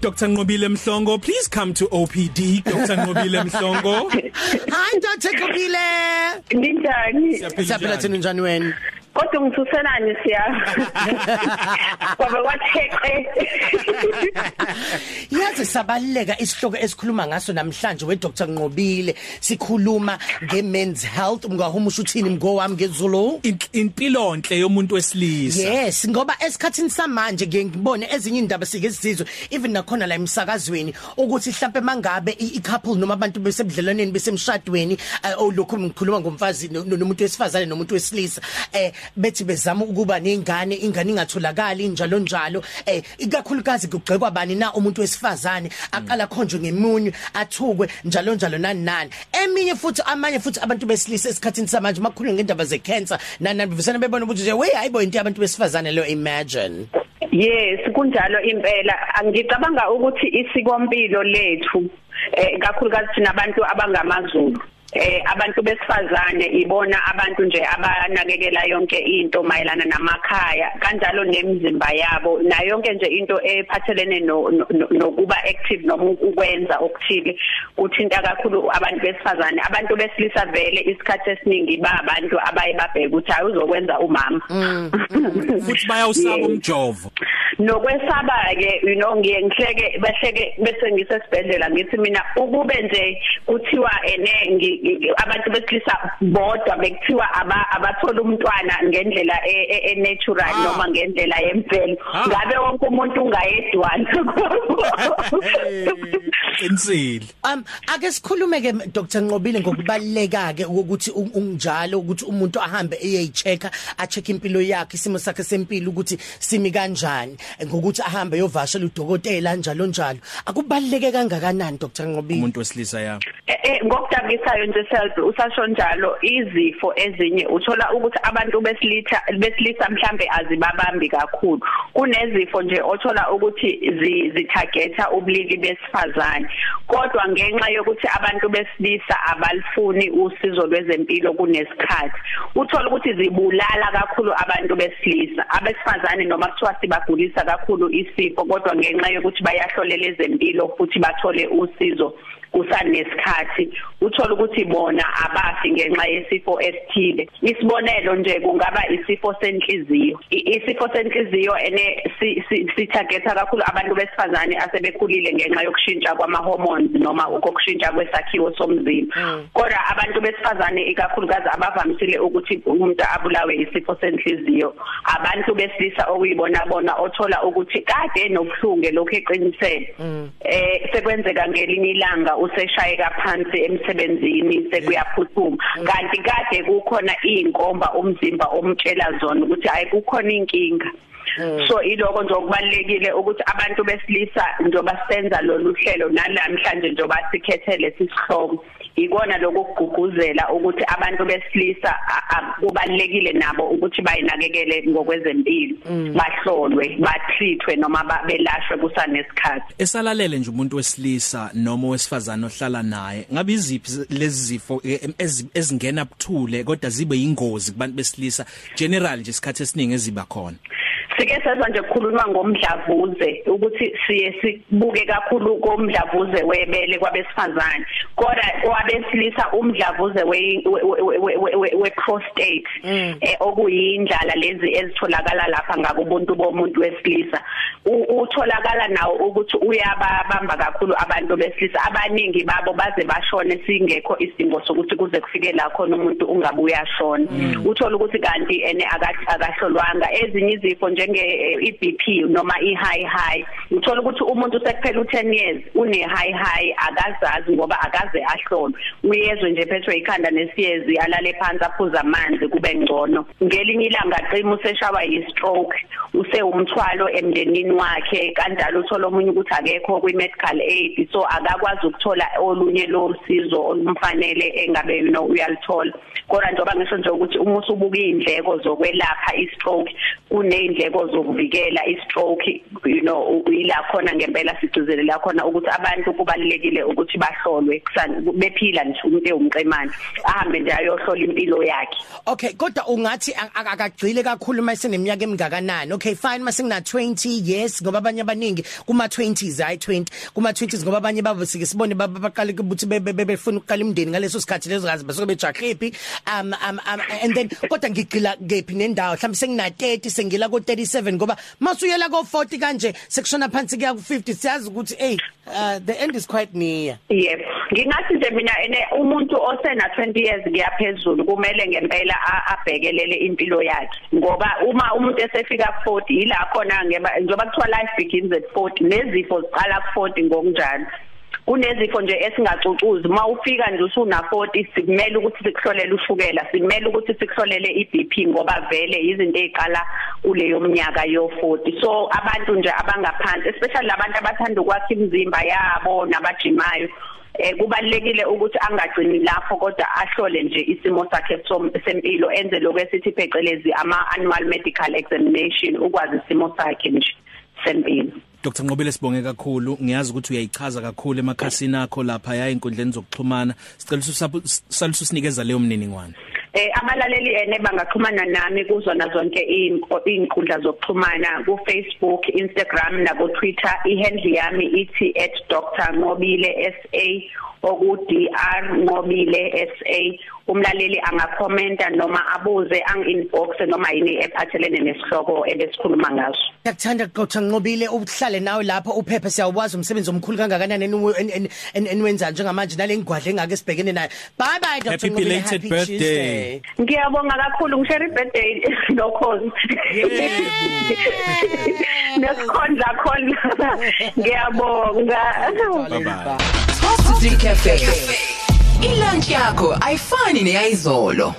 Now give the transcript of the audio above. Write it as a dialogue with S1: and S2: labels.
S1: Dr Nqobile Mhlongo please come to OPD Dr Nqobile Mhlongo.
S2: Hi Dr Nqobile
S3: Ninjani?
S2: Siyaphila thina njani wena?
S3: Kodwa ngithuselani siya. Ngoba watheqe.
S2: Yazi sabaleka isihloko esikhuluma ngaso namhlanje we Dr Nqobile sikhuluma nge men's health ungahumusha uthini mgo wami ngezulu
S1: impilo enhle yomuntu wesilisa
S2: Yes ngoba esikhathini samanje ngeke ngibone ezinye indaba sike sizizwe even nakhona la emsakazweni ukuthi mhlawumbe mangabe i couple noma abantu besebudlelwaneni besemshadweni olokhu ngikhuluma ngomfazi nomuntu wesifazane nomuntu wesilisa eh bethi bezama ukuba nengane ingane ingatholakali njalo njalo. Eh ikakhulukazi kugxekwa bani na umuntu wesifazane aqala khonjwe ngemunyu athukwe njalo njalo nani nani. Eminye futhi amanye futhi abantu besilisa esikhathini samanje makhulu ngendaba ze cancer nani bevesana bebona ukuthi nje wey hayibo into yabantu besifazane lo imagine.
S3: Yes kunjalo impela. Ngicabanga ukuthi isikompilo lethu eh kakhulukazi thina abantu abangamazulu eh abantu besifazane ibona abantu nje abanakekela yonke into mayelana namakhaya kanjalo nemizimba yabo. Na yonke nje into ephathelene nokuba active noma ukwenza okuthile uthinta kakhulu abantu besifazane. Abantu besilisa vele isikhathi esiningi ba abantu abaye babheka ukuthi ayuzokwenza umama.
S1: Futhi bayawusaba umjovo.
S3: Nokwesaba ke you know ngiye ngihleke behleke bese ngisesibhedlela ngithi mina ukube nje kuthiwa ene abantu besilisa bodwa bekuthiwa abathola umntwana ngendlela e-natural noma ngendlela yemvelo. Ngabe wonke umuntu ungayedwana?
S1: Insili
S2: um ake sikhulume ke Dr Nqobile ngokubaleka ke ukuthi unjalo ukuthi umuntu ahambe eyeyichecka acheck impilo yakhe isimo sakhe sempilo ukuthi simi kanjani. Ngokuthi ahambe yovashela udokotela njalo njalo. Akubaleke kangakanani Dr. Nqobile
S1: umuntu wesilisa ya.
S3: Ngokudakisayo nje self usasho njalo izifo ezinye uthola ukuthi abantu besilitha besilisa mhlambe azibabambi kakhulu. Kunezifo nje othola ukuthi zithagetha ubulili besifazane. Kodwa ngenxa yokuthi abantu besilisa abalifuni usizo lwezempilo kunesikhathi uthola ukuthi zibulala kakhulu abantu besilisa. Abesifazane noma kuthiwa sibagulisa kakhulu isifo kodwa ngenxa yokuthi bayahlolela ezempilo futhi bathole usizo. Kusanesikhathi uthola ukuthi bona abafi ngenxa yesifo esithile. Isibonelo nje kungaba isifo senhliziyo. Isifo senhliziyo ene sithagetha kakhulu abantu besifazane asebekhulile ngenxa yokushintsha kwama hormones noma ukokushintsha kwesakhiwo somzimba. Kodwa abantu besifazane ikakhulukazi abavamisile ukuthi umuntu abulawe isifo senhliziyo abantu besilisa okuyibona bona othola ukuthi kade nobuhlungu lokho eqinisele. Eh sekwenzeka ngelinye ilanga useshayeka phansi emsebenzini sekuyaphuthuma. Kanti kade kukhona inkomba umzimba omtshela zona ukuthi ayikukhona inkinga. So iloko nje okubalekile ukuthi abantu besilisa njoba senza lolu hlelo nalamhlanje njoba sikhethele sisihloko ikona lokuguguzela ukuthi abantu besilisa kubalekile nabo ukuthi bayinakekele ngokwezempilo. Bahlolwe batreatwe noma belashwe kusanesikhathi.
S1: Esalalele nje umuntu wesilisa noma wesifazana ohlala naye ngabe iziphi lezi zifo ezingena buthule kodwa zibe yingozi kubantu besilisa? General nje isikhathi esiningi eziba khona.
S3: Sike sezwa nje kukhulunywa ngomdlavuze ukuthi siye sibuke kakhulu komdlavuze webele kwabesifazane. Kodwa kwabesilisa umdlavuze we we prostate eh okuyindlala lezi ezitholakala lapha ngakubuntu bomuntu wesilisa. Utholakala nawo ukuthi uyababamba kakhulu abantu besilisa. Abaningi babo baze bashone singekho isidingo sokuthi kuze kufike la khona umuntu ungabuya shona uthola ukuthi kanti ene akahlolwanga. Ezinye izifo njenge iBP noma ihigh high. Uthola ukuthi umuntu sekuphela u10 years une high high akazazi ngoba akaze ahlolwe. Uyezwe nje phethwe ikhanda nesiyezi alale phansi aphuza amanzi kube ngcono. Ngelinye ilanga qima useshawa yi-stroke use umthwalo emndenini wakhe. Kanjalo uthola omunye ukuthi akekho kwi-medical aid so akakwazi ukuthola olunye losizo olumfanele engabe you know uyalithola. Kodwa njengoba ngisho nje ukuthi uma usubuka izindleko zokwelapha i-stroke kunezindleko izindleko zokuvikela istroke you know ila khona ngempela sigcizelela khona ukuthi abantu kubalekile ukuthi bahlolwe bephila nje umuntu ewumqemane ahambe nje ayohlola impilo yakhe.
S2: Okay kodwa ungathi akagcile kakhulu mase neminyaka emingakanani. Okay fine mase ngina 20 years ngoba abanye abaningi kuma 20s hayi 20 kuma 20s ngoba abanye babo sike sibone baqale ukuthi befuna ukuqala imndeni ngaleso sikhathi lezo gazi basuke bejakhiphi um um and then kodwa ngigcila ngephi nendawo? Mhlawumbe sengina 30 sengila ko 37 ngoba masuyela ko 40 kanje sekushona phansi kuya ku 50 siyazi ukuthi hey uh, the end is quite near.
S3: Yep ngingathi nje mina ene umuntu osena 20 years kuyaphezulu kumele ngempela abhekelele impilo yakhe. Ngoba uma umuntu esefika ku 40 ila khona njengoba kuthiwa life begins at 40 nezifo ziqala ku 40 ngokunjalo. Kunezifo nje esingacucuzi. Uma ufika nje usuna 40 sikumele ukuthi sikuhlolele ushukela sikumele ukuthi sikuhlolele iBP ngoba vele izinto eziqala kuleyo mnyaka yo 40 so abantu nje abangaphansi especially labantu abathanda ukwakha imizimba yabo nabajimayo eh kubalekile ukuthi angagcini lapho kodwa ahlole nje isimo sakhe sempilo enze lokwesithi phecelezi ama annual medical examination ukwazi isimo sakhe nje sempilo.
S1: Dr. Nqobile sibonge kakhulu. Ngiyazi ukuthi uyayichaza kakhulu emakhasini akho lapha ya inkundleni zokuxhumana. Sicela usalisa usinikeza leyo mniningwane
S3: Eh abalaleli ene bangaxhumana nami kuzona zonke izinkundla zokuxhumana ku Facebook, Instagram na ku Twitter. Ihandle yami ithi @drnqobile SA oku DR Nqobile SA umlaleli angakhomenta noma abuze anginbox noma yini ephathelene nesihloko ebesikhuluma ngaso.
S2: Ngiyakuthanda Dr Nqobile uhlale nawe lapha uphephe siyawazi umsebenzi omkhulu kangakanani enwenza njengamanje nalengwadle engake sibhekene nayo. Bye bye Dr.
S1: Happy belated birthday.
S3: Ngiyabonga kakhulu ngishare birthday nokhozi. Nesikhondla khona. Ngiyabonga.
S1: Bye bye.
S4: Positive Cafe. Ilunch yakho ayifani neyizolo.